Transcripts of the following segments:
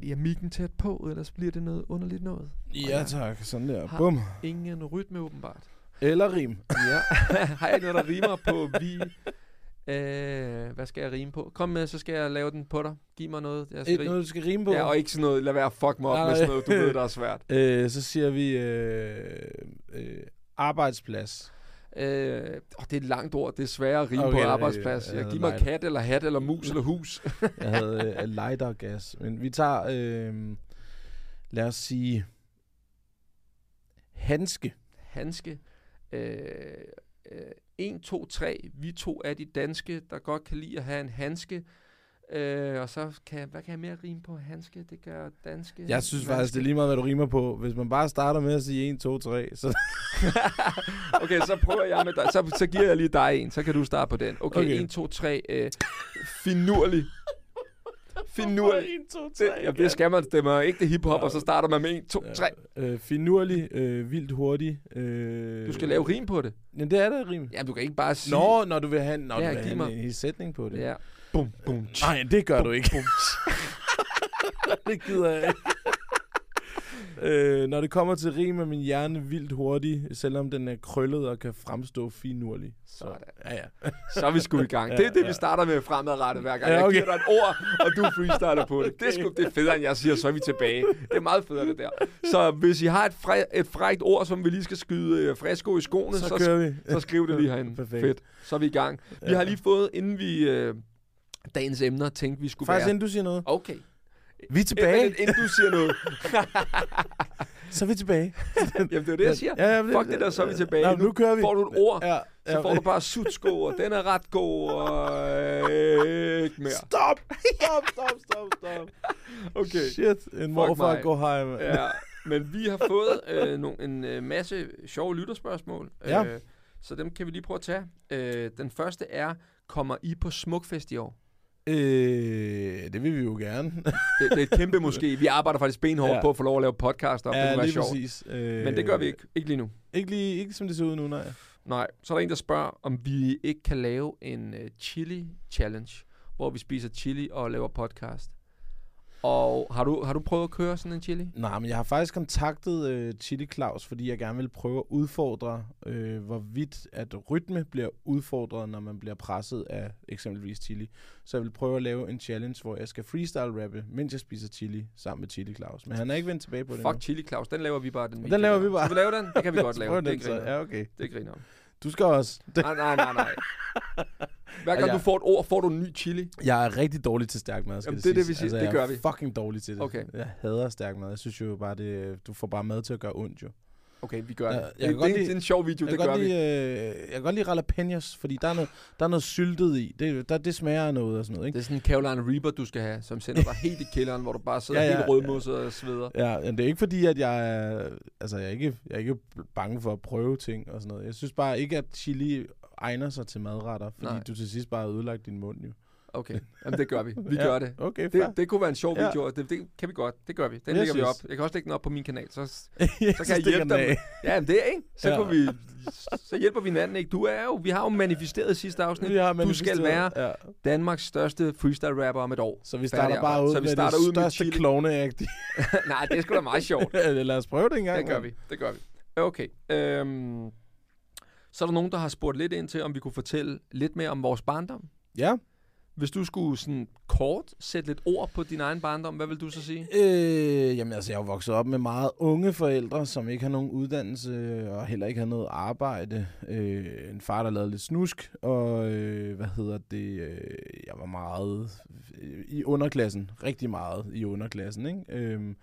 Lige have mikken tæt på, ellers bliver det noget underligt noget. Og Ja tak, sådan der. har Bum. ingen rytme åbenbart. Eller rim. Ja, har jeg noget, der rimer på vi? Øh, hvad skal jeg rime på? Kom med, så skal jeg lave den på dig. Giv mig noget, jeg skal Et, rime. noget, du skal rime på. Ja, og ikke sådan noget, lad være fuck mig op Nej, med sådan noget, du ved, der er svært. øh, så siger vi øh, øh, arbejdsplads. Øh, det er et langt ord, det er sværere at rime Okay, på arbejdsplads. jeg Jeg havde giv mig kat, eller hat, eller mus, eller hus. Jeg havde øh, lightergas. Men vi tager, øh, lad os sige, handske. Handske. Øh, øh, 1, 2, 3. Vi to er de danske, der godt kan lide at have en handske. Øh, og så kan jeg, hvad kan jeg mere rime på handske? Det gør danske. Jeg synes faktisk, det er lige meget, hvad du rimer på. Hvis man bare starter med at sige 1, 2, 3, så... okay, så prøver jeg med dig. Så, så giver jeg lige dig en, så kan du starte på den. Okay, Okay. okay. 1, 2, 3. Øh, finurlig. Finurlig. 1, 2, Det, ja, det skal man. Det er ikke det hiphop, Ja. og så starter man med 1, 2, 3. Øh, finurlig, øh, vildt hurtig. Øh, Du skal lave rim på det. Ja, det er der rim. Ja, du kan ikke bare sige... Nå, når du vil have, når Ja, du vil have en, en sætning på det. Ja. Bum, bum, tsch. Nej, det gør du ikke. det gider jeg ikke. øh, når det kommer til rim, er min hjerne vildt hurtig, selvom den er krøllet og kan fremstå finurlig. Så, Sådan. ja, ja. Så er vi sgu i gang. Det er det, vi starter med fremadrettet hver gang. Ja, Jeg okay. giver dig et ord, og du freestyler på det. Det er, sgu, det er federe, end jeg siger, så er vi tilbage. Det er meget federe, det der. Så hvis I har et, fræ, et frækt ord, som vi lige skal skyde øh, frisko i skoene, Så så, vi. så skriv det lige herinde. Perfekt. Fedt. Så er vi i gang. Vi har lige fået, inden vi øh, dagens emner, tænkte vi skulle Faktisk være... inden du siger noget. Okay. Vi er tilbage. Inden, inden du siger noget. Så er vi tilbage. Jamen, det er det, jeg siger. Ja, ja, Fuck det der, så er vi tilbage. Nå, nu kører vi. får du et ord, Ja, så ja. får du bare sutsko, og den er ret god, og øh, ikke mere. Stop! Stop, stop, stop, stop. Okay. Shit, en morfar går mand. Ja, men vi har fået øh, no, en øh, masse sjove lytterspørgsmål, Ja. øh, så dem kan vi lige prøve at tage. Øh, den første er, kommer I på Smukfest i år? Øh, det vil vi jo gerne. Det, det er et kæmpe måske. Vi arbejder faktisk benhårdt Ja. ja. på at få lov at lave podcast op. det ja, kunne være sjovt. præcis. Øh, Men det gør vi ikke. Ikke lige nu. Ikke, lige, ikke som det ser ud nu, nej. Nej. Så er der en, der spørger, om vi ikke kan lave en uh, chili challenge, hvor vi spiser chili og laver podcast. Og har du, har du prøvet at køre sådan en chili? Nej, men jeg har faktisk kontaktet øh, Chili Claus, fordi jeg gerne vil prøve at udfordre, øh, hvorvidt at rytme bliver udfordret, når man bliver presset af eksempelvis chili. Så jeg vil prøve at lave en challenge, hvor jeg skal freestyle-rappe, mens jeg spiser chili sammen med Chili Claus. Men han er ikke vendt tilbage på det Fuck Chili Claus, den laver vi bare. Den, Den laver vi bare. Skal vi lave den? Det kan vi godt lave. Det griner. Ja, okay. Det griner. Du skal også. Det, Nej, nej, nej, nej. Hver gang Ja. du får et ord, får du en ny chili. jeg er rigtig dårlig til stærk mad, skal Jamen, det det er det, vi siger. Altså, Det jeg gør er vi. fucking dårlig til det. Okay. Jeg hader stærk mad. Jeg synes jo bare, det, du får bare mad til at gøre ondt, jo. Okay, vi gør Ja, det. jeg det, kan det, det, lide- det er en sjov video, Jeg det gør godt vi. lide, øh, jeg kan godt lide jalapenos, fordi der er noget, der er noget syltet i. Det, der, det smager af noget og sådan noget, ikke? Det er sådan en Carolina Reaper, du skal have, som sender dig helt i kælderen, hvor du bare sidder Ja, ja, ja. ja. helt rødmosset og sveder. Ja, men det er ikke fordi, at jeg er, altså, jeg er, ikke, jeg er ikke bange for at prøve ting og sådan noget. Jeg synes bare ikke, at chili egner sig til madretter, fordi Nej. du til sidst bare har ødelagt din mund, jo. Okay, Jamen, det gør vi. Vi Ja, gør det. Okay, fair. Det, det kunne være en sjov Ja. video, og det, det kan vi godt. Det gør vi. Den Jeg lægger vi op. synes- Jeg kan også lægge den op på min kanal, så, så kan jeg hjælpe af. Ja, men det er ikke. Så, Ja. vi, så hjælper vi hinanden, ikke? Du er jo, vi har jo manifesteret sidste afsnit. Vi har du skal være Ja. Danmarks største freestyle rapper om et år. Så vi Færdig starter bare arbejde. ud Så vi med starter det ud med største chili. klovneagtige. Nej, det er sgu da meget sjovt. Lad os prøve det en gang. Det gør vi. Det gør vi. Okay. Øhm, så er der nogen, der har spurgt lidt ind til, om vi kunne fortælle lidt mere om vores barndom. Ja. Hvis du skulle sådan kort sætte lidt ord på din egen barndom, hvad vil du så sige? Øh, jamen altså, jeg er vokset op med meget unge forældre, som ikke har nogen uddannelse og heller ikke har noget arbejde. Øh, en far, der lavede lidt snusk, og øh, hvad hedder det, øh, jeg var meget øh, i underklassen, rigtig meget i underklassen, ikke? Øh,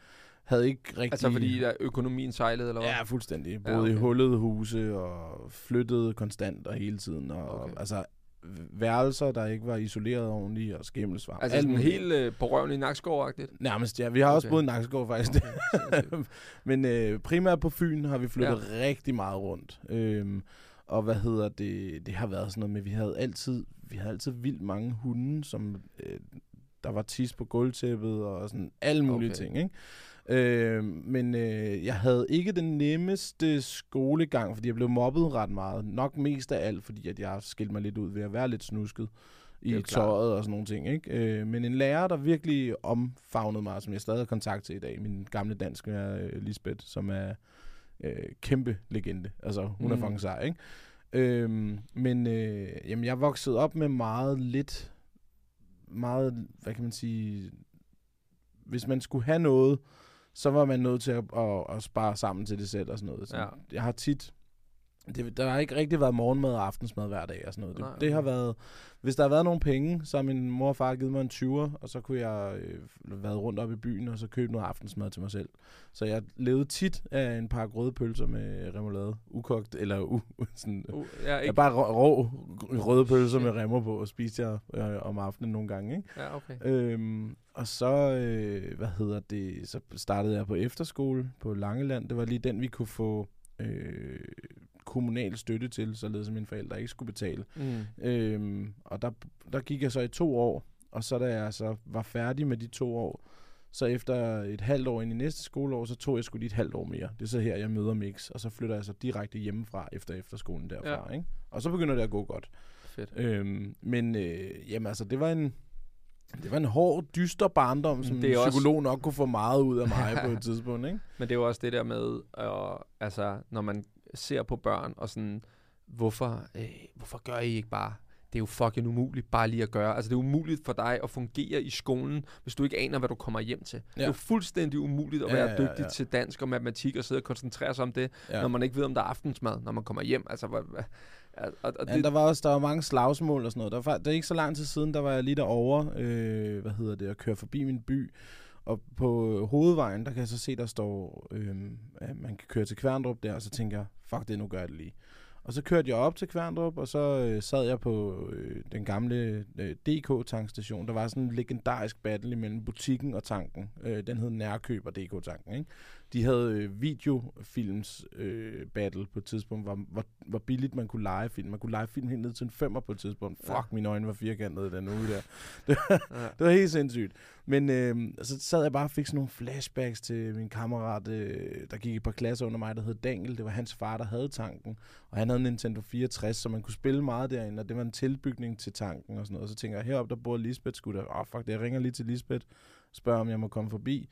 havde ikke rigtig... Altså fordi der økonomien sejlede, eller hvad? Ja, fuldstændig. Boede ja, okay. i hullede huse og flyttede konstant og hele tiden. Og, Okay. Altså, værelser, der ikke var isoleret ordentligt, og skimmelsvamp. Altså alt sådan helt øh, på røven i Nakskov-agtigt. Nærmest, ja. Vi har også Okay. boet i Nakskov, faktisk. Okay. Men øh, primært på Fyn har vi flyttet ja. rigtig meget rundt. Øhm, og hvad hedder det? Det har været sådan noget med, vi havde altid, vi havde altid vildt mange hunde, som øh, der var tis på gulvtæppet og sådan alle mulige okay. ting, ikke? Øh, men øh, jeg havde ikke den nemmeste skolegang, fordi jeg blev mobbet ret meget. Nok mest af alt, fordi at jeg skilte mig lidt ud ved at være lidt snusket i klart. tøjet og sådan nogle ting. Ikke? Øh, men en lærer, der virkelig omfavnede mig, som jeg stadig har kontakt til i dag, min gamle dansk lærer, øh, Lisbeth, som er øh, kæmpe legende. Altså, hun mm. er fucking sej, ikke? Øhm, men øh, jamen, jeg voksede op med meget lidt, meget, hvad kan man sige, hvis man skulle have noget, så var man nødt til at, at, at spare sammen til det selv og sådan noget. Så Ja. Jeg har tit, det, der har ikke rigtig været morgenmad og aftensmad hver dag og sådan noget. Det, Nej, det har okay. været, hvis der har været nogle penge, så har min mor og far givet mig en 20'er, og så kunne jeg øh, været rundt op i byen og så købe noget aftensmad til mig selv. Så jeg levede tit af en par røde pølser med remoulade, ukogt, eller u, sådan, Uh, jeg er ikke? ikke... bare rå, rå røde pølser med remmer på, og spiste jeg øh, om aftenen nogle gange, ikke? Ja, okay. Øhm, og så, øh, hvad hedder det, så startede jeg på efterskole på Langeland. Det var lige den, vi kunne få øh, kommunal støtte til, således at mine forældre ikke skulle betale. Mm. Øhm, og der, der gik jeg så i to år, og så da jeg så var færdig med de to år, så efter et halvt år ind i næste skoleår, så tog jeg sgu lige et halvt år mere. Det er så her, jeg møder Mix, og så flytter jeg så direkte hjemmefra efter efterskolen derfra. Ja. Ikke? Og så begynder det at gå godt. Fedt. Øhm, men øh, jamen altså, det var en... Det var en hård, dyster barndom, som Det er en også- psykolog nok kunne få meget ud af mig på et tidspunkt, ikke? Men det er jo også det der med, øh, altså, når man ser på børn og sådan, hvorfor, øh, hvorfor gør I ikke bare? Det er jo fucking umuligt bare lige at gøre. Altså, det er umuligt for dig at fungere i skolen, hvis du ikke aner, hvad du kommer hjem til. Ja. Det er jo fuldstændig umuligt at Ja, være ja, ja, dygtig ja. til dansk og matematik og sidde og koncentrere sig om det. Ja. når man ikke ved, om der er aftensmad, når man kommer hjem. Altså, hvad, hvad, og, og Ja, det, der var også der var mange slagsmål og sådan noget. Der var, det er ikke så lang tid siden, der var jeg lige derovre, øh, hvad hedder det, at køre forbi min by. Og på hovedvejen, der kan jeg så se, der står, øh, at man kan køre til Kværndrup der, og så tænker jeg, fuck det, nu gør jeg det lige. Og så kørte jeg op til Kværndrup, og så øh, sad jeg på øh, den gamle øh, DK-tankstation. Der var sådan en legendarisk battle imellem butikken og tanken. Øh, den hed Nærkøb og DK-tanken, ikke? De havde øh, videofilms øh, battle på et tidspunkt, hvor, hvor, hvor billigt man kunne lege film. Man kunne lege film helt ned til en femmer på et tidspunkt. Fuck, Ja. mine øjne var firkantede den uge der. Det, ja. det var helt sindssygt. Men øh, så sad jeg bare og fik sådan nogle flashbacks til min kammerat, øh, der gik et par klasser under mig, der hed Daniel. Det var hans far, der havde tanken. Og han havde en Nintendo 64, så man kunne spille meget derinde, og det var en tilbygning til tanken og sådan noget. Og så tænker jeg, heroppe der bor Lisbeth, skulle der, åh oh, fuck det, jeg ringer lige til Lisbeth, spørger om jeg må komme forbi.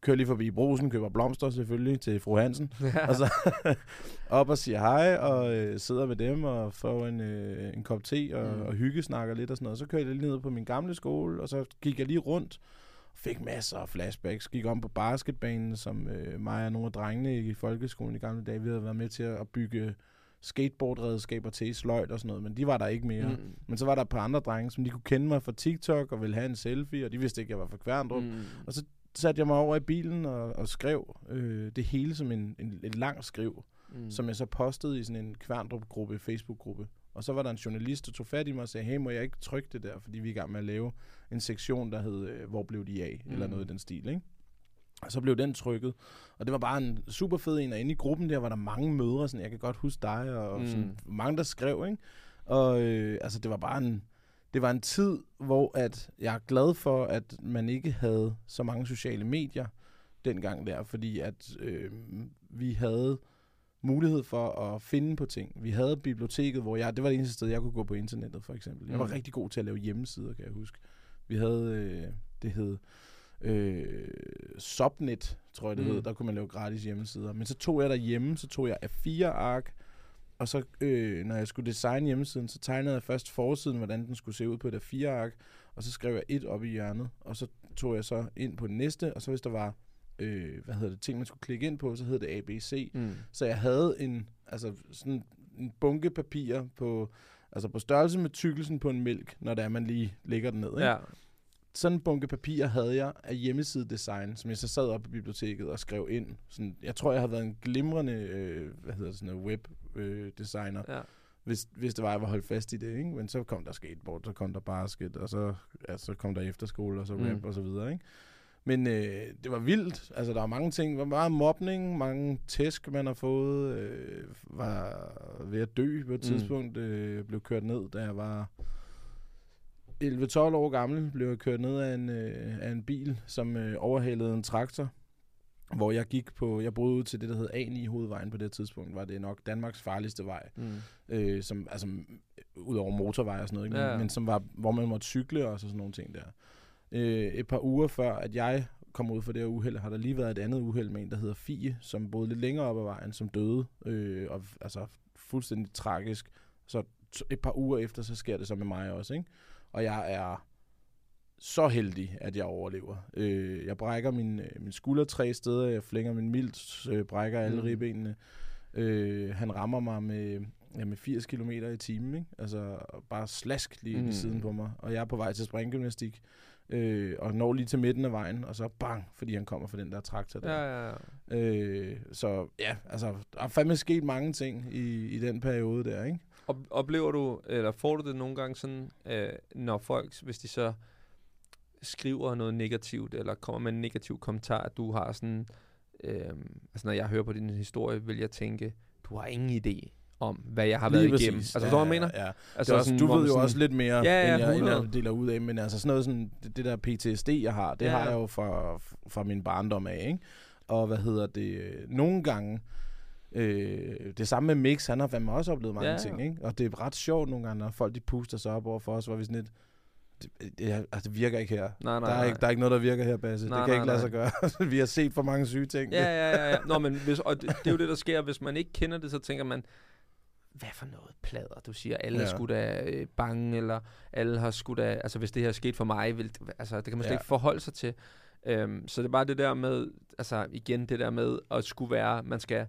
Kører lige forbi brusen, køber blomster selvfølgelig til fru Hansen. ja. Og så op og siger hej, og øh, sidder med dem og får en, øh, en kop te og, Mm. og hyggesnakker lidt og sådan noget. Så kørte jeg lige ned på min gamle skole, og så gik jeg lige rundt fik masser af flashbacks. Gik om på basketbanen, som øh, mig og nogle af drengene i folkeskolen i gamle dage, vi havde været med til at bygge skateboardredskaber til sløjt og sådan noget, men de var der ikke mere. Mm. Men så var der et par andre drenge, som de kunne kende mig fra TikTok og ville have en selfie, og de vidste ikke, at jeg var fra Kværndrup. Mm. Og så satte jeg mig over i bilen og, og skrev øh, det hele som en, en, et langt skriv, Mm. som jeg så postede i sådan en Kværndrup-gruppe, Facebook-gruppe. Og så var der en journalist, der tog fat i mig og sagde, hey, må jeg ikke trykke det der, fordi vi er i gang med at lave en sektion, der hed, øh, hvor blev de af, mm. eller noget i den stil, ikke? Og så blev den trykket. Og det var bare en super fed en, og inde i gruppen der var der mange mødre, sådan, jeg kan godt huske dig, og mm. sådan, mange, der skrev, ikke? Og øh, altså, det var bare en, det var en tid, hvor at jeg er glad for, at man ikke havde så mange sociale medier dengang der, fordi at øh, vi havde mulighed for at finde på ting. Vi havde biblioteket, hvor jeg, det var det eneste sted, jeg kunne gå på internettet, for eksempel. Jeg var Mm. rigtig god til at lave hjemmesider, kan jeg huske. Vi havde, øh, det hed øh, Subnet, tror jeg det Mm. hed. Der kunne man lave gratis hjemmesider. Men så tog jeg derhjemme, så tog jeg A4-ark, og så, øh, når jeg skulle designe hjemmesiden, så tegnede jeg først forsiden, hvordan den skulle se ud på et A4-ark, og så skrev jeg et op i hjørnet, og så tog jeg så ind på den næste, og så hvis der var, øh, hvad hedder det, ting, man skulle klikke ind på, så hed det ABC. Mm. Så jeg havde en, altså sådan en bunke papirer på, altså på størrelse med tykkelsen på en mælk, når det er, man lige lægger den ned. Ikke? Ja. Sådan en bunke papirer havde jeg af hjemmesidedesign, som jeg så sad op på biblioteket og skrev ind. Sådan, jeg tror, jeg har været en glimrende, øh, hvad hedder sådan noget web øh, designer. ja. hvis, hvis det var, jeg var holdt fast i det, ikke? Men så kom der skateboard, så kom der basket, og så, ja, så kom der efterskole, og så rap, Mm. og så videre, ikke? Men øh, det var vildt. Altså, der var mange ting. Der var meget mobning, mange tæsk, man har fået. Øh, var ved at dø på et Mm. tidspunkt. Øh, blev kørt ned, da jeg var 11-12 år gammel. Blev jeg kørt ned af en, øh, af en bil, som øh, overhalede en traktor. Hvor jeg gik på, jeg boede ud til det, der hed A9 hovedvejen på det tidspunkt, var det nok Danmarks farligste vej Mm. øh, som, altså, ud over motorvej og sådan noget, ikke? Ja, Men, som var, hvor man måtte cykle og så sådan nogle ting der. Øh, et par uger før, at jeg kom ud for det her uheld, har der lige været et andet uheld med en, der hedder Fie, som boede lidt længere op ad vejen, som døde, øh, og altså fuldstændig tragisk. Så et par uger efter, så sker det så med mig også, ikke? Og jeg er så heldig, at jeg overlever. Øh, jeg brækker min, øh, min skulder tre steder, jeg flænger min mild, øh, brækker alle Mm. ribbenene. Øh, han rammer mig med, ja, med 80 km i timen, ikke? Altså bare slask lige. Mm. i siden på mig. Og jeg er på vej til springgymnastik, øh, og når lige til midten af vejen, og så bang, fordi han kommer fra den der traktor der. Ja, ja, ja. Øh, så ja, altså, der er fandme sket mange ting i, i den periode der, ikke? Op, oplever du, eller får du det nogle gange sådan, øh, når folk, hvis de så skriver noget negativt, eller kommer med en negativ kommentar, at du har sådan, øh, altså når jeg hører på din historie, vil jeg tænke, du har ingen idé om, hvad jeg har været Lige igennem. præcis. Altså, forstår du, jeg mener? Ja, ja. Altså, også, sådan, du ved jo sådan- også lidt mere, Ja, ja, end, jeg, end 100. jeg deler ud af, men altså sådan noget sådan, det, det der PTSD, jeg har, det Ja, har ja. jeg jo fra, fra min barndom af, ikke? Og hvad hedder det, nogle gange, øh, det samme med Mix, han har fandme også oplevet mange Ja, ting, ikke? Og det er ret sjovt nogle gange, når folk de puster sig op over for os, hvor vi sådan lidt, det, det, altså, det virker ikke her. Nej, nej, der, er nej. ikke, der er ikke noget, der virker her, Basse. Nej, det kan nej, ikke lade sig gøre. vi har set for mange syge ting. Ja, ja, ja, ja. Nå, men hvis, og det, det er jo det, der sker. Hvis man ikke kender det, så tænker man, hvad for noget plader, du siger. Alle ja. er sgu da øh, bange, eller alle har sgu da... Altså, hvis det her er sket for mig, vil, altså, det kan man slet Ja. ikke forholde sig til. Øhm, så det er bare det der med, altså igen, det der med at skulle være, man skal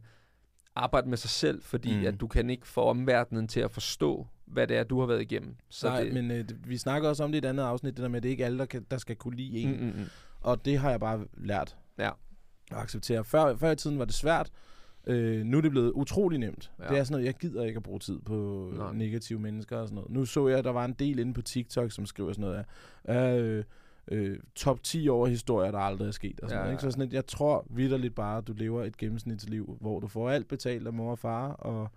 arbejde med sig selv, fordi mm. At du kan ikke få omverdenen til at forstå, hvad det er, du har været igennem. Så Nej, det, men øh, vi snakker også om det i et andet afsnit, det der med, at det ikke er alle, der, kan, der skal kunne lide en. mm, mm, mm. Og det har jeg bare lært Ja. at acceptere. Før, før i tiden var det svært. Øh, nu er det blevet utrolig nemt. Ja. Det er sådan noget, jeg gider ikke at bruge tid på Nej. Negative mennesker og sådan noget. Nu så jeg, at der var en del inde på TikTok, som skriver sådan noget af øh, øh, top 10 over historier, der aldrig er sket. Og sådan Ja, noget, ikke? ja. Så sådan et, jeg tror vidderligt bare, at du lever et gennemsnitsliv, hvor du får alt betalt af mor og far, og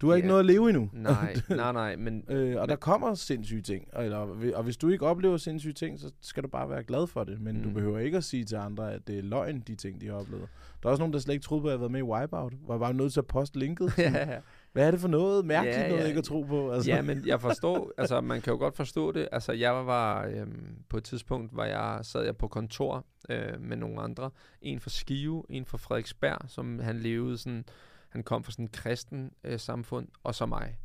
du har ikke Ja. noget at leve endnu. Nej, nej, nej, men... Øh, og der kommer sindssyge ting. Og, eller, og hvis du ikke oplever sindssyge ting, så skal du bare være glad for det. Men mm. du behøver ikke at sige til andre, at det er løgn, de ting, de har oplevet. Der er også nogen, der slet ikke troede på, at jeg havde været med i Wipeout. Var bare nødt til at poste linket. ja, ja. Hvad er det for noget mærkeligt Ja, noget, ja. ikke at tro på? Altså. Ja, men jeg forstår, altså man kan jo godt forstå det. Altså jeg var, øhm, på et tidspunkt, hvor jeg sad jeg på kontor øh, med nogle andre. En fra Skive, en fra Frederiksberg, som han levede sådan, han kom fra sådan et kristen øh, samfund, og så mig.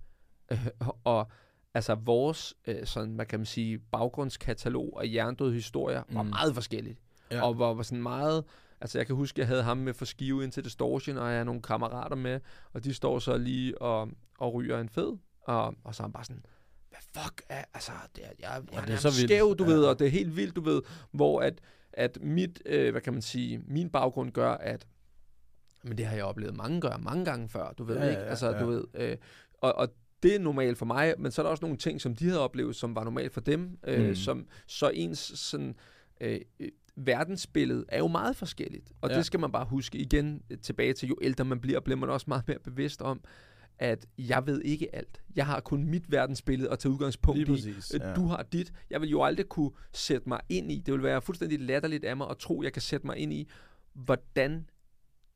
Øh, og altså vores, øh, sådan, hvad kan man sige, baggrundskatalog og jerndøde historier var Mm. meget forskelligt. Ja. Og var, var sådan meget... Altså, jeg kan huske, jeg havde ham med for skive ind til Distortion, og jeg havde nogle kammerater med, og de står så lige og, og ryger en fed, og, og så er han bare sådan, hvad fuck er, altså, det er, jeg, jeg er, det er er så skæv, du Ja. ved, og det er helt vildt, du ved, hvor at, at mit, øh, hvad kan man sige, min baggrund gør, at, men det har jeg oplevet mange gør, mange gange før, du ved Ja, ikke, altså, ja. du ved, øh, og, og det er normalt for mig, men så er der også nogle ting, som de havde oplevet, som var normalt for dem, øh, Mm. som så ens sådan, øh, verdensbillede er jo meget forskelligt. Og ja. Det skal man bare huske igen øh, tilbage til, jo ældre man bliver, bliver man også meget mere bevidst om, at jeg ved ikke alt. Jeg har kun mit verdensbillede at tage udgangspunkt Lige i. præcis, Øh, ja. Du har dit. Jeg vil jo aldrig kunne sætte mig ind i. Det vil være fuldstændig latterligt af mig at tro, jeg kan sætte mig ind i, hvordan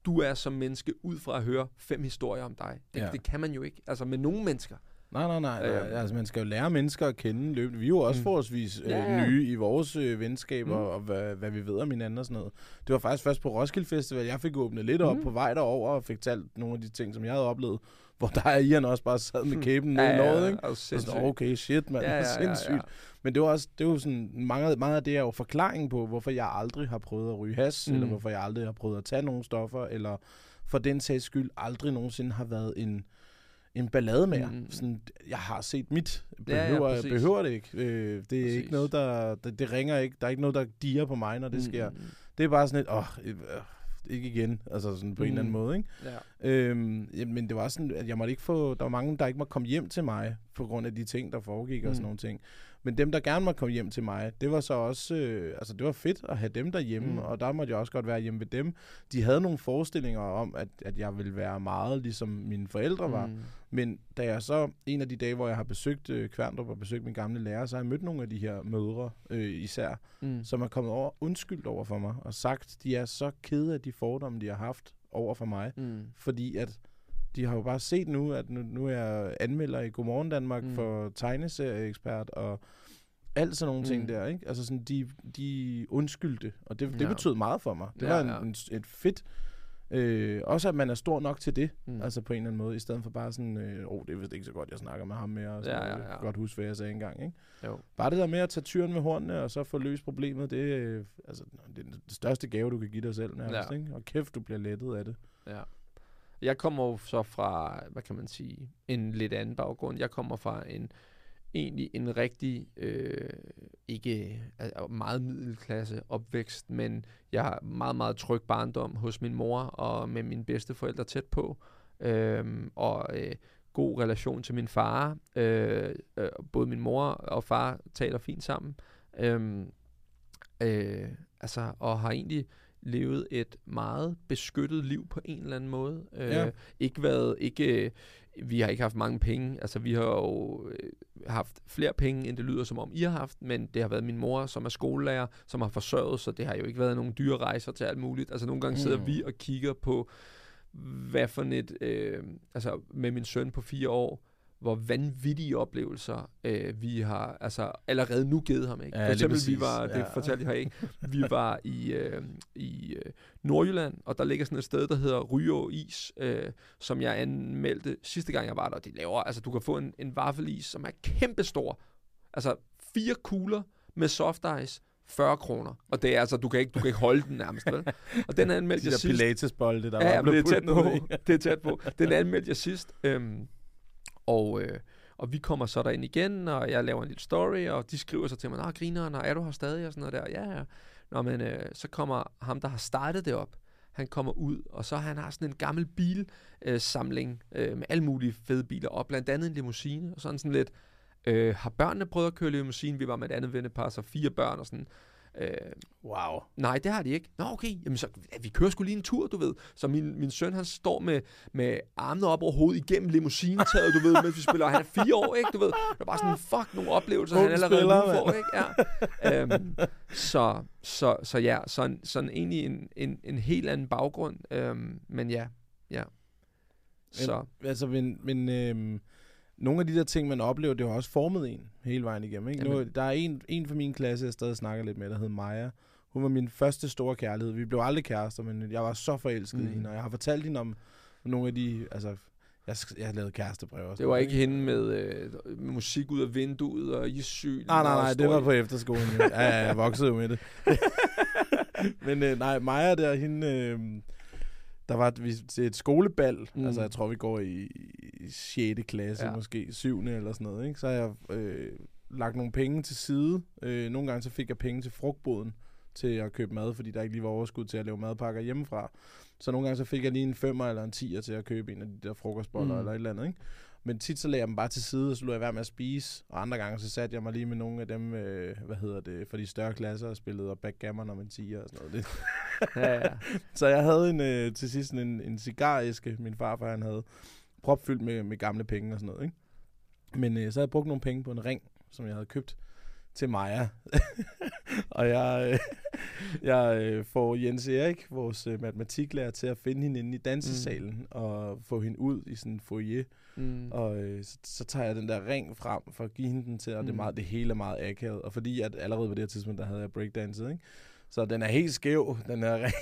du er som menneske, ud fra at høre fem historier om dig. Det. Ja. det kan man jo ikke. Altså med nogle mennesker. Nej, nej, nej. nej. Øh. altså, man skal jo lære mennesker at kende løbende. Vi er jo også Mm. forholdsvis øh, Ja, ja. nye i vores øh, venskaber, Mm. og hvad, hvad vi ved om hinanden og sådan noget. Det var faktisk først på Roskilde Festival, jeg fik åbnet lidt op Mm. på vej derover og fik talt nogle af de ting, som jeg havde oplevet. Hvor der er Ian også bare sad med kæben ned i låret, ikke? Og sindssygt. sådan, okay, shit, mand. Ja, Ja, ja, ja, ja, sindssygt. Men det var også, det var sådan, meget, meget af det er jo forklaringen på, hvorfor jeg aldrig har prøvet at ryge has, Mm. eller hvorfor jeg aldrig har prøvet at tage nogle stoffer, eller for den sags skyld aldrig nogensinde har været en, en ballade med. Mm. Mm. Sådan, jeg har set mit. Ja, ja, Behøver, ja, præcis. behøver det ikke. Øh, det er Præcis. ikke noget, der, det, det ringer ikke. Der er ikke noget, der diger på mig, når det Mm, sker. mm, mm. Det er bare sådan et, åh, øh, ikke igen, altså sådan på mm. en eller anden måde, ikke? Ja. Øhm, ja, men det var sådan, at jeg måtte ikke få, der var mange, der ikke måtte komme hjem til mig, på grund af de ting, der foregik mm. og sådan nogle ting. Men dem, der gerne måtte komme hjem til mig, det var så også, øh, altså det var fedt at have dem derhjemme, mm. Og der måtte jeg også godt være hjemme ved dem. De havde nogle forestillinger om, at, at jeg ville være meget ligesom mine forældre var. Mm. Men da jeg så, en af de dage, hvor jeg har besøgt øh, Kværndrup og besøgt min gamle lærer, så har jeg mødt nogle af de her mødre øh, især, Mm. som er kommet over undskyldt over for mig, og sagt, de er så kede af de fordomme, de har haft over for mig Mm. fordi at de har jo bare set nu, at nu, nu er jeg anmelder i Godmorgen Danmark mm. For tegneserieekspert og alt sådan nogle mm. ting der, ikke? Altså sådan, de, de undskyldte, og det, det Ja. betød meget for mig. Det Ja, var en, ja. en, et fedt, øh, også at man er stor nok til det, mm. Altså på en eller anden måde, i stedet for bare sådan, øh, oh, det er vist ikke så godt, jeg snakker med ham mere, og sådan Ja, ja, Jeg ja. kan godt huske, hvad jeg sagde engang, ikke? Jo. Bare det der med at tage tyren med hornene, og så få løst problemet, det, øh, altså, det er den største gave, du kan give dig selv nærmest, Ja. ikke? Og kæft, du bliver lettet af det. Ja. Jeg kommer jo så fra, hvad kan man sige, en lidt anden baggrund. Jeg kommer fra en egentlig en rigtig, øh, ikke altså, meget middelklasse opvækst, men jeg har meget, meget tryg barndom hos min mor og med mine bedste forældre tæt på. Øh, og øh, god relation til min far. Øh, øh, både min mor og far taler fint sammen. Øh, øh, altså, og har egentlig levet et meget beskyttet liv på en eller anden måde. Øh, Ja. Ikke været, ikke, øh, vi har ikke haft mange penge. Altså, vi har jo øh, haft flere penge, end det lyder som om I har haft, men det har været min mor, som er skolelærer, som har forsørget, så det har jo ikke været nogle dyre rejser til alt muligt. Altså, nogle gange sidder Mm. vi og kigger på, hvad for et, øh, altså med min søn på fire år, hvor vanvittige oplevelser øh, vi har altså allerede nu givet ham. Ikke? Ja, For eksempel, vi var, det Ja. fortalte jeg ikke, vi var i, øh, i øh, Nordjylland, og der ligger sådan et sted, der hedder Ryå Is, øh, som jeg anmeldte sidste gang, jeg var der. De laver, altså du kan få en, en vaffelis, som er kæmpestor. Altså fire kugler med soft ice, 40 kroner. Og det er altså, du kan ikke, du kan ikke holde den nærmest, vel? Og den anmeldte De jeg der sidst. pilatesbolde, der Ja, var det er tæt på. det er tæt på. Den anmeldte jeg sidst. Øhm, og, øh, og vi kommer så derind igen, og jeg laver en lille story, og de skriver så til mig, nej, grineren, og er du her stadig? Og sådan noget der. Ja, ja. Nå, men øh, så kommer ham, der har startet det op, han kommer ud, og så han har sådan en gammel bilsamling øh, samling, øh, med alle mulige fede biler, og blandt andet en limousine, og sådan sådan lidt, øh, har børnene prøvet at køre limousine? Vi var med et andet vennepar, så fire børn og sådan. Øh, Wow. Nej, det har de ikke. Nå, okay. Jamen, så, ja, vi kører sgu lige en tur, du ved. Så min, min søn, han står med, med armene op over hovedet igennem limousinetaget, du ved, mens vi spiller. Han er fire år, ikke? Du ved, det er bare sådan, fuck, nogle oplevelser, Ung han allerede spiller, nu får, ikke? Ja. øhm, så, så, så ja, sådan, sådan egentlig en, en, en helt anden baggrund. Øhm, men ja, ja. Så, Men, altså, men, men øhm, nogle af de der ting, man oplever, det har også formet en hele vejen igennem. Ikke? Nu, der er en, en fra min klasse, jeg stadig snakker lidt med, der hed Maja. Hun var min første store kærlighed. Vi blev aldrig kærester, men jeg var så forelsket mm. i hende. Og jeg har fortalt hende om nogle af de... Altså, jeg, jeg har lavet kærestebrev og sådan det var ikke hende med, øh, med musik ud af vinduet og i syl. Nej, nej, nej, det var på efterskolen. Jo. Ja, ja, jeg voksede jo med det. Men øh, nej, Maja der, hende... Øh, der var et, et skolebal, mm. Altså jeg tror, vi går i 6. klasse, ja. Måske 7. eller sådan noget, ikke? Så har jeg øh, lagt nogle penge til side. Øh, nogle gange så fik jeg penge til frugtboden til at købe mad, fordi der ikke lige var overskud til at lave madpakker hjemmefra. Så nogle gange så fik jeg lige en femmer eller en tier til at købe en af de der frokostboller mm. Eller et eller andet, ikke? Men tit så lagde jeg dem bare til side, og så lå jeg være med at spise. Og andre gange så satte jeg mig lige med nogle af dem, øh, hvad hedder det, for de større klasser og spillede og backgammon om en tiger og sådan noget. Det. Ja, ja. Så jeg havde en, øh, til sidst en, en cigaræske, min farfar han havde, propfyldt med, med gamle penge og sådan noget. Ikke? Men øh, så havde jeg brugt nogle penge på en ring, som jeg havde købt til Maja. og jeg, øh, jeg øh, får Jens Erik, vores øh, matematiklærer, til at finde hende inde i dansesalen mm. og få hende ud i sådan en foyer. Mm. Og øh, så, så tager jeg den der ring frem for at give hende den til, og mm. det, er Mm. meget, det hele er meget akavet. Og fordi at allerede på det her tidspunkt, der havde jeg breakdanset, ikke? Så den er helt skæv, den ring.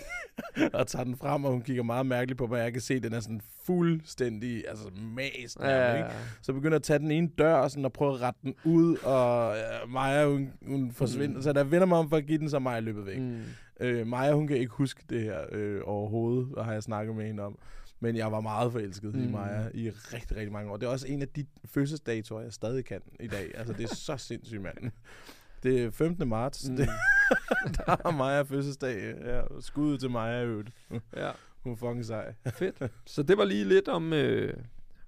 og tager den frem, og hun kigger meget mærkeligt på mig. Jeg kan se, den er sådan fuldstændig altså mast. Ja, ikke? Så begynder at tage den ene dør sådan, og prøve at rette den ud, og øh, Maja, hun, hun forsvinder. Mm. Så da jeg vender mig om for at give den, så er Maja løbet væk. Mm. Øh, Maja, hun kan ikke huske det her øh, overhovedet, og har jeg snakket med hende om. Men jeg var meget forelsket mm. i. Maja i rigtig, rigtig mange år. Det er også en af de fødselsdatoer, jeg stadig kan i dag. Altså, det er så sindssygt, mand. Det er 15. marts. Mm. Det, der har Maja fødselsdag. Ja, skud til Maja øvrigt. ja, Hun er fucking sej. fedt. Så det var lige lidt om øh,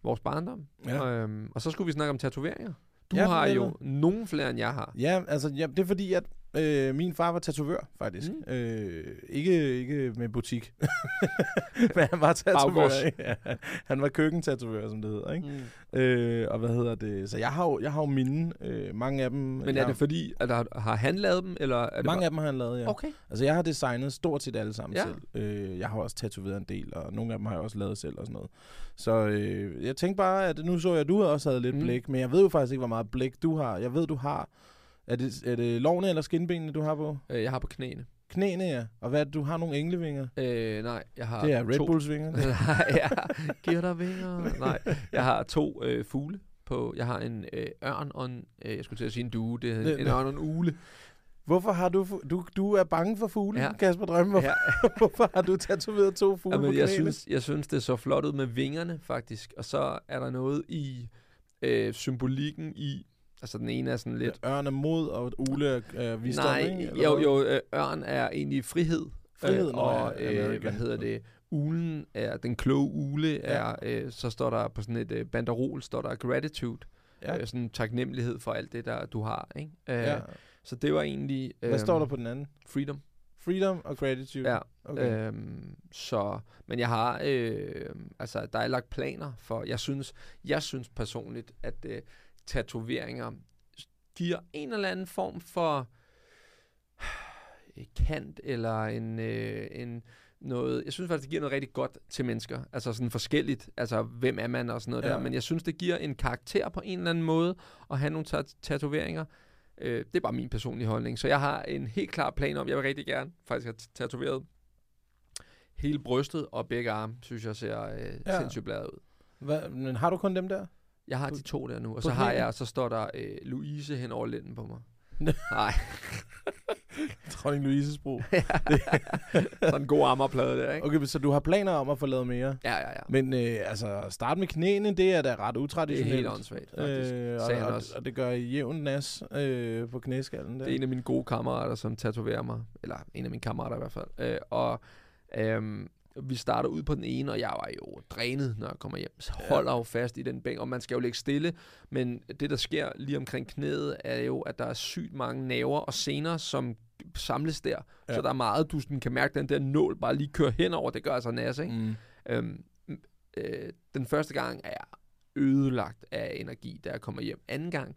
vores barndom. Ja. Øhm, og så skulle vi snakke om tatoveringer. Du Ja, har jo nogen flere, end jeg har. Ja, altså ja, det er fordi, at øh, min far var tatovør, faktisk. Mm. Øh, ikke, ikke med butik. Men han var tatovør. Ja, han var køkkentatovør, som det hedder. Ikke? Mm. Øh, og hvad hedder det? Så jeg har jo, jeg har jo mine. Øh, mange af dem... Men er det fordi, at der, har han lavet dem, eller er det mange bare... af dem har han lavet, ja. Okay. Altså, jeg har designet stort set alle sammen Ja. selv. Øh, jeg har også tatoveret en del, og nogle af dem har jeg også lavet selv og sådan noget. Så øh, jeg tænkte bare, at nu så jeg, at du også havde lidt mm. blæk, men jeg ved jo faktisk ikke, hvor meget blæk du har. Jeg ved, du har... Er det, er det lovene eller skinbenene, du har på? Øh, jeg har på knæene. Knæene, ja. Og hvad det, du har nogle englevinger? Øh, nej, jeg har Det er Red to... Bulls vinger. nej, jeg giver dig vinger. Nej, jeg har to øh, fugle på. Jeg har en øh, ørn og en, øh, jeg skulle til at sige en due, det er en, en ørn og en ule. Hvorfor har du... Du, du er bange for fugle, Ja. ja. Kasper Drømme. Hvorfor, Ja, hvorfor har du tatoveret to fugle Jamen, på jeg, knæene? synes, jeg synes, det er så flot ud med vingerne, faktisk. Og så er der noget i øh, symbolikken i... Altså, den ene er sådan lidt... Ja, Ørn er mod, og ule er, er visdom, Nej, ikke? Eller jo, jo, øh, ørn er egentlig frihed. Frihed, øh, og ja, øh, American. hvad hedder det? Ulen er, den kloge ule er, øh, så står der på sådan et øh, banderol, står der gratitude. Ja. Ja. Øh, sådan taknemmelighed for alt det, der du har. Ikke? Øh, ja. Så det var egentlig... Hvad står der på den anden? Freedom. Freedom og gratitude. Ja. Okay. Øhm, så, men jeg har, øh, altså der er lagt planer for, jeg synes, jeg synes personligt, at øh, tatoveringer giver en eller anden form for kant, eller en, øh, en noget, jeg synes faktisk, det giver noget rigtig godt til mennesker. Altså sådan forskelligt, altså hvem er man og sådan noget ja. Der. Men jeg synes, det giver en karakter på en eller anden måde, at have nogle tat- tatoveringer. Øh, det er bare min personlige holdning. Så jeg har en helt klar plan om, jeg vil rigtig gerne faktisk have tatoveret hele brystet og begge arme, synes jeg ser øh, ja. Sindssygt bladet ud. Hvad, men har du kun dem der? Jeg har de to der nu, og så har jeg, så står der øh, Louise hen over lænden på mig. Nej, Dronning Louises bro. sådan en god armerplade der, ikke? Okay, men så du har planer om at få lavet mere? Ja, ja, ja. Men øh, altså, start med knæene, det er da ret Det er utraditionelt. helt åndssvagt, faktisk. Øh, og, og, også. og, det gør jævn nas øh, på knæskallen der. Det er en af mine gode kammerater, som tatoverer mig. Eller en af mine kammerater i hvert fald. Øh, og øhm, vi starter ud på den ene, og jeg var jo drænet, når jeg kommer hjem. Så holder jo fast i den bænk, og man skal jo ligge stille. Men det, der sker lige omkring knæet, er jo, at der er sygt mange naver og sener, som samles der. Ja. Ja. Så der er meget, du sådan kan mærke, den der nål bare lige kører henover. Det gør altså nas, ikke? Mm. Øhm, øh, den første gang er jeg ødelagt af energi, da jeg kommer hjem. Anden gang,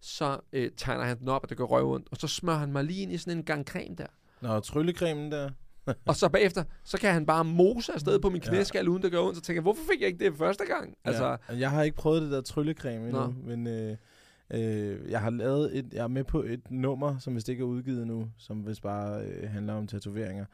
så øh, tegner han den op, og det gør røv ondt, og så smører han mig lige ind i sådan en gang creme der. Nå, tryllecremen der. Og så bagefter, så kan han bare mose afsted på min Ja. knæskal, uden det gør ondt. Så tænker jeg, hvorfor fik jeg ikke det første gang? Altså, ja. Jeg har ikke prøvet det der tryllecreme endnu, Nå. men øh, øh, jeg har lavet et, jeg er med på et nummer, som vist ikke er udgivet nu, som vist bare øh, handler om tatoveringer,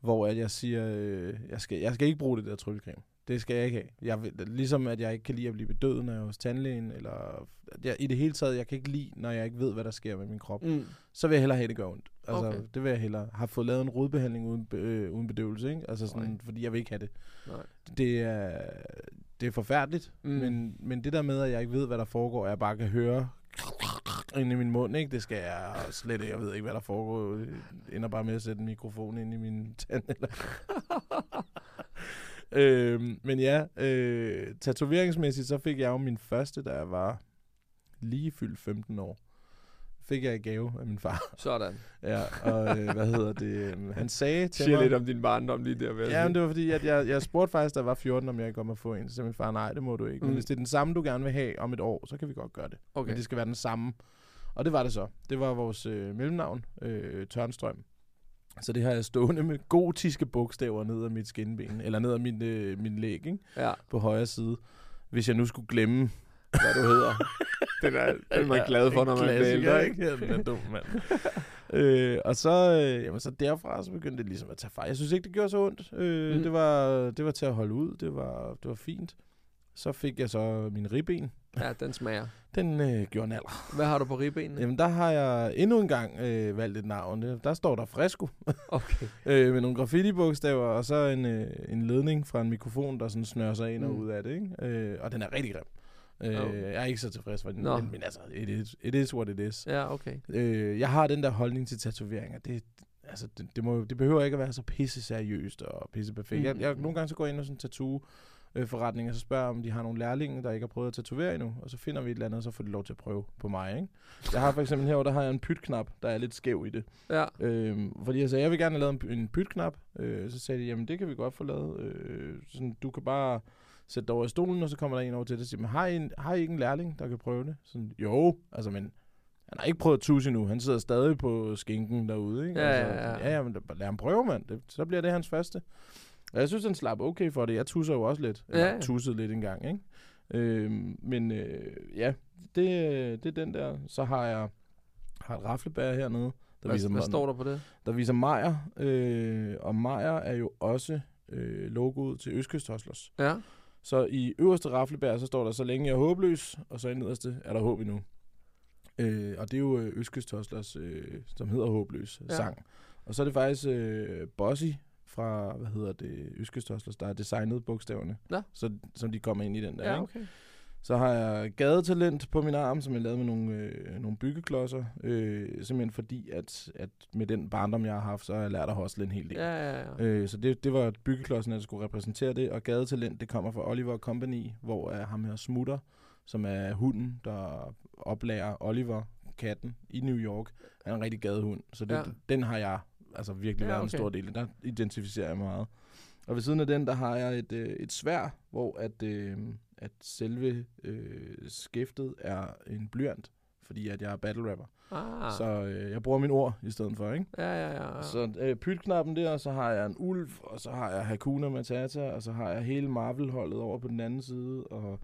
hvor at jeg siger, øh, jeg, skal, jeg skal ikke bruge det der tryllecreme. Det skal jeg ikke have. Jeg, ligesom at jeg ikke kan lide at blive bedøvet, når jeg er hos tandlægen, eller jeg, i det hele taget, jeg kan ikke lide, når jeg ikke ved, hvad der sker med min krop. mm, Så vil jeg hellere have, at det gør ondt. Altså, Okay. det vil jeg hellere. Har fået lavet en rodbehandling uden, øh, uden bedøvelse, ikke? Altså sådan, Nej. fordi jeg vil ikke have det. nej. Det er, det er forfærdeligt, Mm. men, men det der med, at jeg ikke ved, hvad der foregår, jeg bare kan høre ind i min mund, ikke? det skal jeg slet ikke. Jeg ved ikke, hvad der foregår. Jeg ender bare med at sætte en mikrofon ind i min tand. Eller øhm, men ja, øh, tatoveringsmæssigt, så fik jeg jo min første, da jeg var lige fyldt 15 år. Fik jeg i gave af min far. Sådan. Ja, og øh, hvad hedder det? øhm, Han sagde til Siger mig... lidt om din barndom lige der. Ja, men det var fordi, at jeg, jeg spurgte faktisk, da jeg var 14, om jeg godt må få en. Så sagde min far, nej, det må du ikke. Men Mm. hvis det er den samme, du gerne vil have om et år, så kan vi godt gøre det. Okay. Men det skal være den samme. Og det var det så. Det var vores øh, mellemnavn, øh, Tørnstrøm. Så det har jeg stående med gotiske bogstaver ned ad mit skinben, eller ned ad min, øh, min læg, ikke? Ja, på højre side. Hvis jeg nu skulle glemme... hvad du hedder. den er, den er man glad for, når man er ældre, ikke? Ja, den er dum, mand. øh, og så, øh, jamen, så derfra så begyndte det ligesom at tage far. Jeg synes ikke, det gjorde så ondt. Øh, mm. det, var, det var til at holde ud. Det var, det var fint. Så fik jeg så min ribben. Ja, den smager. Den øh, gjorde en alder. Hvad har du på ribbenene? Jamen, der har jeg endnu en gang øh, valgt et navn. Det- Der står der Fresco. Okay. øh, med nogle graffiti-bogstaver, og så en, øh, en ledning fra en mikrofon, der sådan snører sig ind og Mm. ud af det. Ikke? Øh, og den er rigtig grim. Øh, Oh. Jeg er ikke så tilfreds med den, Nå. men, men altså, it is, it is what it is. Ja, okay. Øh, jeg har den der holdning til tatoveringer. Det, altså, det, det, må, det behøver ikke at være så pisse seriøst og pisse perfekt. Mm. Jeg, jeg, nogle gange så går jeg ind hos en tattoo øh, forretning, og så spørger om de har nogle lærlinge, der ikke har prøvet at tatovere endnu, og så finder vi et eller andet, og så får de lov til at prøve på mig, ikke? Jeg har for eksempel herovre, der har jeg en pytknap, der er lidt skæv i det. Ja. Øhm, fordi jeg sagde, jeg vil gerne have lavet en, en pytknap. Øh, så sagde de, jamen det kan vi godt få lavet. Øh, sådan, du kan bare sætte dig over i stolen, og så kommer der en over til dig og siger, men har I, en, har I ikke en lærling, der kan prøve det? Sådan, jo, altså men han har ikke prøvet tus endnu. Han sidder stadig på skinken derude, ikke? Ja, altså, ja, ja. ja, ja, men lad ham prøve, mand. Det, så bliver det hans første. Og jeg synes, han slap okay for det. Jeg tusser jo også lidt. Eller ja. tussede lidt engang, ikke? Øhm, men øh, ja, det, det er den der. Så har jeg har et raflebær hernede. Der Hvad, viser hvad står der på det? der viser Meyer, øh, og Meyer er jo også øh, logoet til Østkyst Hustlers. Ja. Så i øverste raflebær, så står der, så længe jeg er håbløs, og så i nederste er der håb endnu. Øh, og det er jo øh, Østkyst Hustlers, øh, som hedder Håbløs ja. sang. Og så er det faktisk øh, Bossy fra, hvad hedder det, Hustlers, der har designet bogstaverne, Nå. så, som de kommer ind i den der. Ja, ikke? okay. Så har jeg gadetalent på min arm, som jeg lavede med nogle, øh, nogle byggeklodser. Øh, simpelthen fordi, at, at med den barndom, jeg har haft, så har jeg lært at hostle en hel del. Ja, ja, ja. Øh, så det, det var byggeklodsen, der skulle repræsentere det. Og gadetalent, det kommer fra Oliver Company, hvor er ham her Smutter, som er hunden, der oplærer Oliver, katten, i New York. Han er en rigtig gadehund. Så det, Ja. ja. den har jeg altså virkelig Ja, været en okay. stor del. Der identificerer jeg meget. Og ved siden af den, der har jeg et, øh, et svær, hvor at, øh, at selve øh, skæftet er en blyant, fordi at jeg er battle rapper. Ah. Så øh, jeg bruger min ord i stedet for, ikke? Ja, ja, ja. ja. Så øh, pytknappen der, så har jeg en ulv, og så har jeg Hakuna Matata, og så har jeg hele Marvel-holdet over på den anden side, og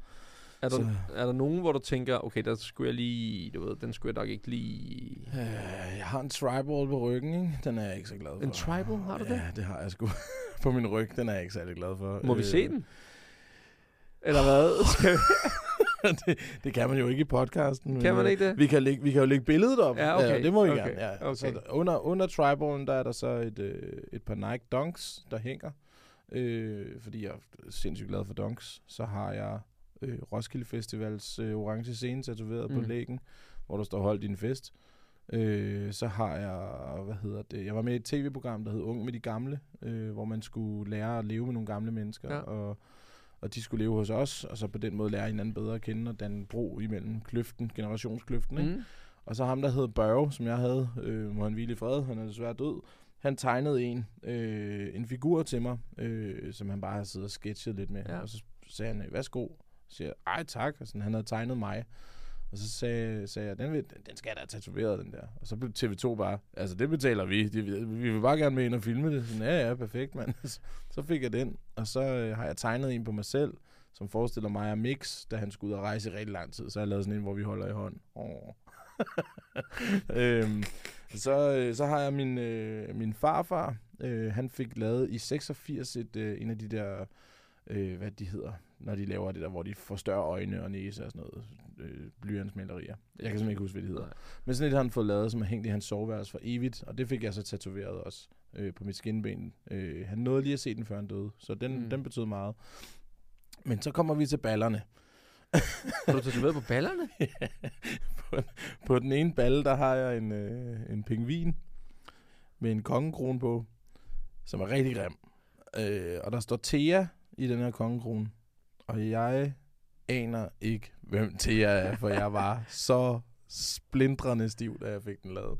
Er der, så- er der nogen, hvor du tænker, okay, der skulle jeg lige, du ved, den skulle jeg nok ikke lige... øh, jeg har en tribal på ryggen, ikke? Den er jeg ikke så glad for. En tribal, har du ja, det? det har jeg sgu. på min ryg, den er jeg ikke særlig glad for. Må vi Øh, se den? Eller hvad? Skal vi? det, det kan man jo ikke i podcasten. Kan man øh, ikke det? Vi kan, lægge, vi kan jo lægge billedet op. Ja, okay, det må vi okay, gerne. Ja. okay. Så der, under, under tribalen, der er der så et, øh, et par Nike Dunks, der hænger. Øh, fordi jeg er sindssygt glad for Dunks. Så har jeg øh, Roskilde Festivals øh, orange scene tatoveret mm. På lægen, hvor der står hold din fest. Øh, så har jeg, hvad hedder det, jeg var med i et tv-program, der hed Ung med de gamle, øh, hvor man skulle lære at leve med nogle gamle mennesker, Ja. og, og de skulle leve hos os, og så på den måde lære hinanden bedre at kende, og danne bro imellem kløften, generationskløften, ikke? Mm. Og så ham, der hed Børge, som jeg havde, øh, må han hvile i fred, han er desværre død, han tegnede en, øh, en figur til mig, øh, som han bare havde siddet og sketchet lidt med. Ja. Og så sagde han, værsgo. Så siger jeg, ej tak. Og sådan, han havde tegnet mig. Og så sagde, sagde jeg, den, vil, den skal jeg da tatoveret, den der. Og så blev TV2 bare, altså det betaler vi. De, vi vil bare gerne med ind og filme det. Sådan, ja, ja, perfekt, mand. så fik jeg den. Og så øh, har jeg tegnet en på mig selv, som forestiller mig og Mix, da han skulle ud og rejse i rigtig lang tid. Så har jeg lavet sådan en, hvor vi holder i hånd. Oh. øhm, så, øh, så har jeg min, øh, min farfar. Øh, han fik lavet i 86 et, øh, en af de der, øh, hvad de hedder, når de laver det der, hvor de forstørrer øjne og næse og sådan noget. Øh, blyantsmalerier. Jeg kan simpelthen ikke huske, hvad de hedder. Nej. Men sådan et har han fået lavet, som er hængt i hans soveværelse for evigt. Og det fik jeg så tatoveret også øh, på mit skinben. Øh, han nåede lige at se den, før han døde. Så den, Mm. den betød meget. Men så kommer vi til ballerne. Har du tatoveret på ballerne? på, på den ene balle, der har jeg en, øh, en pingvin med en kongekrone på, som er rigtig grim. Øh, og der står Thea i den her kongekrone. Og jeg aner ikke, hvem Thea er, for jeg var så splindrende stiv, da jeg fik den lavet.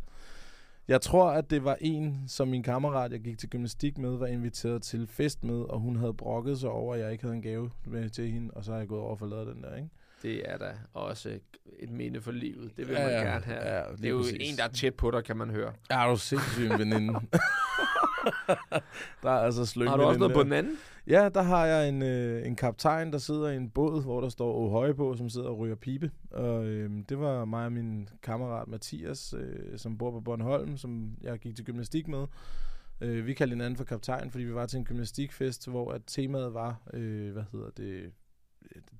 Jeg tror, at det var en, som min kammerat, jeg gik til gymnastik med, var inviteret til fest med, og hun havde brokket sig over, at jeg ikke havde en gave med til hende, og så har jeg gået over og forladet den der, ikke? Det er da også et minde for livet. Det vil man gerne have. Ja, det er jo en, der er tæt på dig, kan man høre. Ja, er du sindssyg en veninde. der er altså sløng Har du også noget på den anden? Ja, der har jeg en, øh, en kaptajn, der sidder i en båd, hvor der står Ohøje på, som sidder og ryger pibe. Og øh, det var mig og min kammerat Mathias, øh, som bor på Bornholm, som jeg gik til gymnastik med. Øh, vi kaldte hinanden for kaptajn, fordi vi var til en gymnastikfest, hvor at temaet var, øh, hvad hedder det,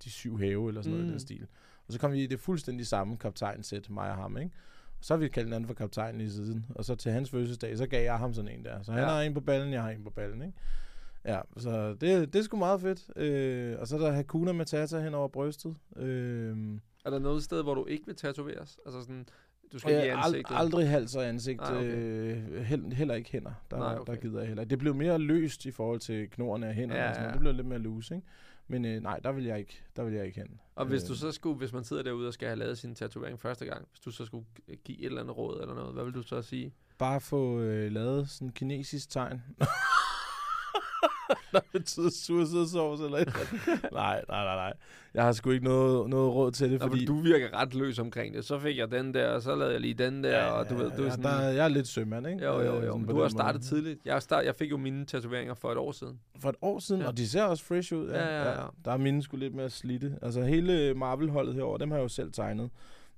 de syv have, eller sådan noget Mm. i den stil. Og så kom vi i det fuldstændig samme kaptajnsæt, mig og ham, ikke? Så har vi kaldt hinanden for kaptajn i siden. Og så til hans fødselsdag, så gav jeg ham sådan en der. Så han Ja. har en på ballen, jeg har en på ballen, ikke? Ja, så det, det er sgu meget fedt. Øh, og så er der Hakuna Matata hen over brystet. Øh, Er der noget sted, hvor du ikke vil tatoveres? Altså sådan, du skal ikke i Øh, ald- ansigtet? aldrig hals og ansigt. Ah, okay. øh, held, heller ikke hænder. Der, Nej, der okay. gider jeg heller. Det blev mere løst i forhold til knorrene af hænderne. Ja, Ja, og sådan. ja. noget. Det blev lidt mere loose, ikke? Men øh, nej, der vil jeg ikke, der vil jeg ikke hen. Og hvis Øh, du så skulle, hvis man sidder derude og skal have lavet sin tatovering første gang, hvis du så skulle give et eller andet råd eller noget, hvad vil du så sige? Bare få øh, lavet sådan en kinesisk tegn. der betyder eller et eller andet. Nej, nej, nej, nej. Jeg har sgu ikke noget, noget råd til det, Nå, fordi... du virker ret løs omkring det. Så fik jeg den der, og så lavede jeg lige den der, og du ved, du er ja, sådan... der, jeg er lidt sømand, ikke? jo, jo, Øh, jo. Men på du har startet måde. tidligt. Jeg, start, jeg fik jo mine tatoveringer for et år siden. For et år siden, Ja. ja. og de ser også fresh ud. Ja, ja, ja. Der er mine sgu lidt mere slidte. Altså hele Marvel-holdet herover, dem har jeg jo selv tegnet.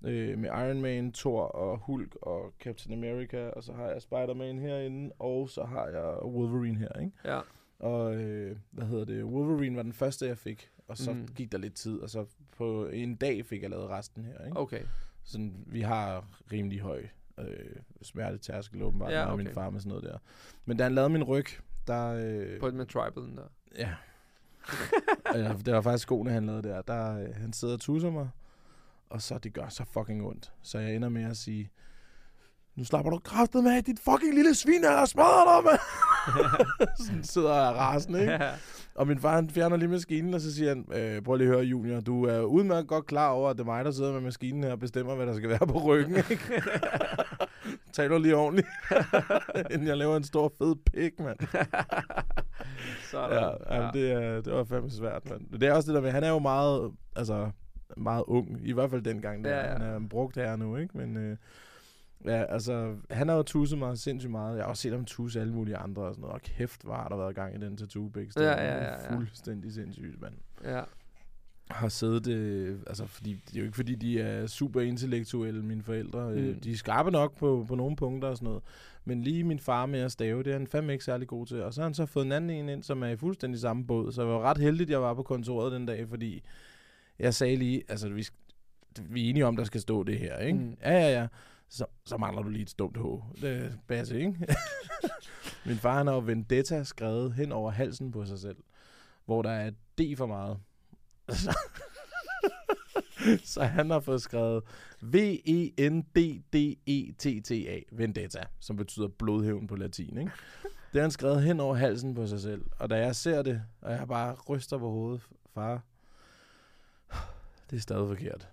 Øh, med Iron Man, Thor og Hulk og Captain America, og så har jeg Spider-Man herinde, og så har jeg Wolverine her, ikke? Ja. Og øh, hvad hedder det? Wolverine var den første, jeg fik, og så Mm. gik der lidt tid, og så på en dag fik jeg lavet resten her, ikke? Okay. Sådan, vi har rimelig høj øh, smertetærskel åbenbart, Ja, okay. min far med sådan noget der. Men da han lavede min ryg, der... Øh, På et med tribalen der. Ja. ja. Det var faktisk skoene, han lavede der. der øh, han sidder og tusser mig, og så det gør så fucking ondt. Så jeg ender med at sige, nu slapper du kraftet med, dit fucking lille svin, jeg smadrer dig, mand. Sådan sidder jeg rasende, ikke? Ja. Og min far, han fjerner lige maskinen, og så siger han, øh, prøv lige at høre, Junior, du er udmærket godt klar over, at det er mig, der sidder med maskinen her og bestemmer, hvad der skal være på ryggen, ikke? Tal du lige ordentligt, inden jeg laver en stor fed pik, mand. Sådan. Ja, ja. Det, er, det var fandme svært, men det er også det der med, han er jo meget, altså, meget ung, i hvert fald dengang, der. Ja, ja. han er brugt her nu, ikke? Men øh, ja, altså, han har jo tusset mig sindssygt meget. Jeg har også set ham tusse alle mulige andre og sådan noget. Og kæft, var der været gang i den tattoo. Ja, ja, ja, ja. Fuldstændig sindssygt, mand. Ja. Har siddet, øh, altså, fordi, det er jo ikke fordi, de er super intellektuelle, mine forældre. Mm. Mm. Øh, de er skarpe nok på, på nogle punkter og sådan noget. Men lige min far med at stave, det er han fandme ikke særlig god til. Og så har han så fået en anden en ind, som er i fuldstændig samme båd. Så jeg var ret heldig, at jeg var på kontoret den dag, fordi jeg sagde lige, altså vi, vi er enige om, der skal stå det her, ikke? Mm. Ja, ja, ja. Så, så mangler du lige et dumt H. Det basse, ikke? Min far, han har jo Vendetta skrevet hen over halsen på sig selv, hvor der er et D for meget. Så, så han har fået skrevet V-E-N-D-D-E-T-T-A, Vendetta, som betyder blodhævn på latin, ikke? Det har han skrevet hen over halsen på sig selv. Og da jeg ser det, og jeg bare ryster på hovedet, far, det er stadig forkert.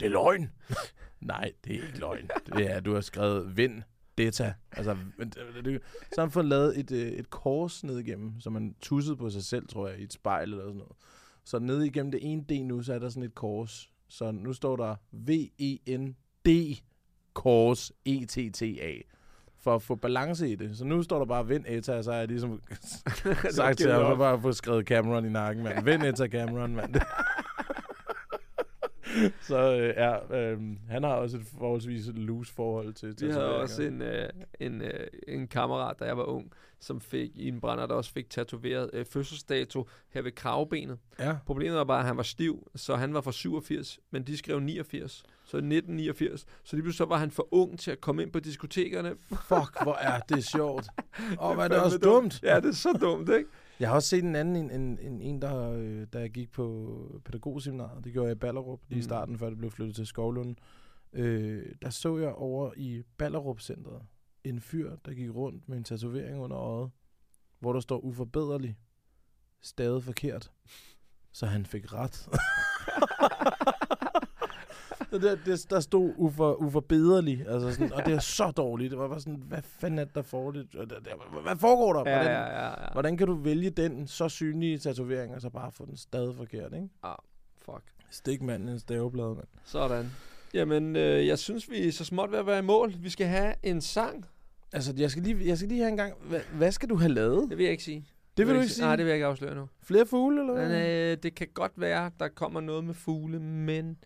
Det er løgn. Nej, det er ikke løgn. Det er, du har skrevet vind data. Altså, så har han fået lavet et, øh, et kors ned igennem, som man tussede på sig selv, tror jeg, i et spejl eller sådan noget. Så ned igennem det ene D nu, så er der sådan et kors. Så nu står der V-E-N-D kors E-T-T-A for at få balance i det. Så nu står der bare vind eta, så er jeg ligesom sagt til ham, bare få skrevet Cameron i nakken, mand. Vind eta Cameron, mand. så øh, ja, øh, han har også et forholdsvis loose forhold til Vi havde tatoveringer. også en, øh, en, øh, en kammerat, da jeg var ung, som fik i en brænder, der også fik tatoveret øh, fødselsdato her ved kravbenet. Ja. Problemet var bare, at han var stiv, så han var fra 87, men de skrev 89, så 1989. Så lige pludselig så var han for ung til at komme ind på diskotekerne. Fuck, hvor er det sjovt. Åh, hvor er det også dumt. Ja, det er så dumt, ikke? Jeg har også set en anden, en, en, en, en der, øh, jeg gik på pædagogseminaret. Det gjorde jeg i Ballerup lige i Mm. starten, før det blev flyttet til Skovlund. Øh, der så jeg over i Ballerup-centret en fyr, der gik rundt med en tatovering under øjet, hvor der står uforbederlig, stadig forkert. Så han fik ret. Så det, det, der stod ufor, uforbederlig, altså sådan, og det er så dårligt. Det var bare sådan, hvad fanden er det, der foregår? Det- det- Hvad foregår der? Ja, Hvordan, ja, ja, ja. Hvordan kan du vælge den så synlige tatovering, og så bare få den stadig forkert, ikke? Fuck. Stik manden en staveblad, mand. Sådan. Jamen, øh, jeg synes, vi er så småt ved at være i mål. Vi skal have en sang. Altså, jeg skal lige, jeg skal lige have en gang... Hvad, hvad skal du have lavet? Det vil jeg ikke sige. Det vil du ikke sige? Nej, det vil jeg ikke afsløre nu. Flere fugle, eller Men hvad? øh, det kan godt være, der kommer noget med fugle, men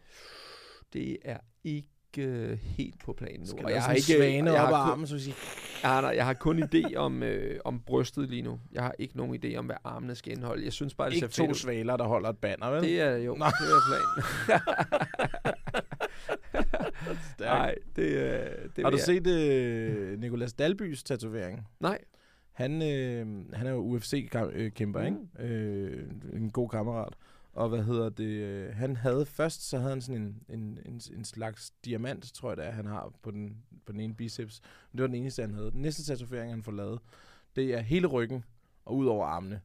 det er ikke øh, helt på planen nu. Skal Og jeg har ikke svane jeg op har kun- armen, så vi siger... Jeg har, jeg har kun idé om, øh, om brystet lige nu. Jeg har ikke nogen idé om, hvad armene skal indeholde. Jeg synes bare, det Ikke ser fedt to svaler, der holder et banner, vel? Det er jo, Nej. det er planen. Nej, det, øh, det Har du jeg- set øh, Nicolas Dalbys tatovering? Nej. Han, øh, han er jo UFC-kæmper, ikke? Øh, en god kammerat. Og hvad hedder det? øh, Han havde først, så havde han sådan en, en, en, en slags diamant, tror jeg det er, han har på den, på den ene biceps. Men det var den eneste, han havde. Den næste tatovering, han får lavet, det er hele ryggen og ud over armene.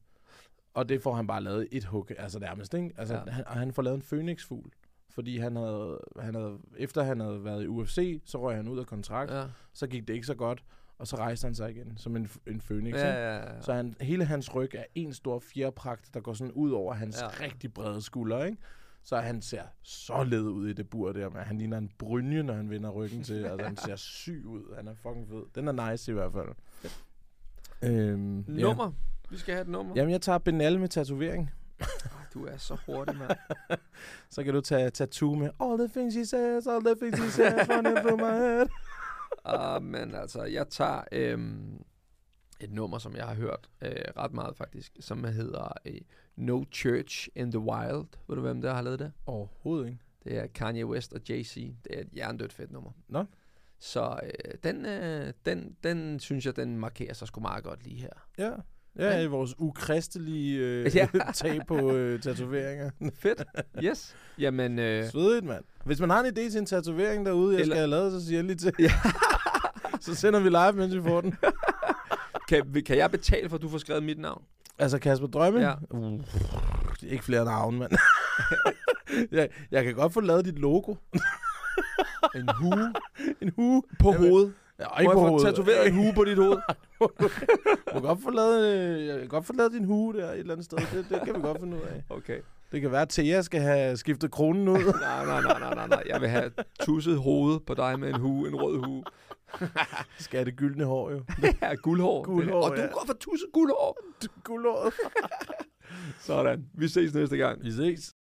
Og det får han bare lavet et hug, altså nærmest, ikke? Altså, Ja. han, og han får lavet en phoenixfugl. Fordi han havde, han havde, efter han havde været i UFC, så røg han ud af kontrakt. Ja, Så gik det ikke så godt, og så rejste han sig igen som en, en phoenix. ja, ja, ja. Så han, hele hans ryg er en stor fjerpragt, der går sådan ud over hans Ja. ja. rigtig brede skuldre, ikke? Så han ser så led ud i det bur der, men han ligner en brynje, når han vender ryggen til. altså, han ser syg ud. Han er fucking fed. Den er nice i hvert fald. Øhm, ja. Nummer. Vi skal have et nummer. Jamen, jeg tager Benal med tatovering. Ej, Du er så hurtig, mand. Så kan du tage tattoo med All the things he says, all the things he says, running through my head. Uh, men altså, jeg tager øhm, et nummer, som jeg har hørt øh, ret meget faktisk, som hedder øh, No Church in the Wild. Ved du, hvem der har lavet det? Overhovedet ikke. Det er Kanye West og Jay-Z. Det er et jerndødt fedt nummer. Nå. Så øh, den, øh, den, den synes jeg, den markerer sig sgu meget godt lige her. Ja. Ja, i vores ukristelige øh, Ja. tag på øh, tatoveringer. Fedt. Yes. Jamen, øh, Svedigt, mand. Hvis man har en idé til en tatovering derude, jeg Eller- skal have lavet, så siger jeg lige til. Ja. så sender vi live, mens vi får den. kan, kan jeg betale for, at du får skrevet mit navn? Altså Kasper Drømme? Ja. Uh, ikke flere navne, mand. jeg, jeg kan godt få lavet dit logo. En hue en hue. på Jamen, hovedet. Ja, ikke Må jeg få tatoveret en hue på dit hoved? Du kan godt få lavet, øh, jeg kan godt få lavet din hue der et eller andet sted. Det, det kan vi godt finde ud af. Okay. Det kan være, at Thea skal have skiftet kronen ud. Nej, nej, nej, nej, nej, nej. Jeg vil have tusset hoved på dig med en hue, en rød hue. skal det gyldne hår jo. Ja, guldhår. Guldhår, Og du ja. går for tusset guldhår. Guldhåret. Sådan. Vi ses næste gang. Vi ses.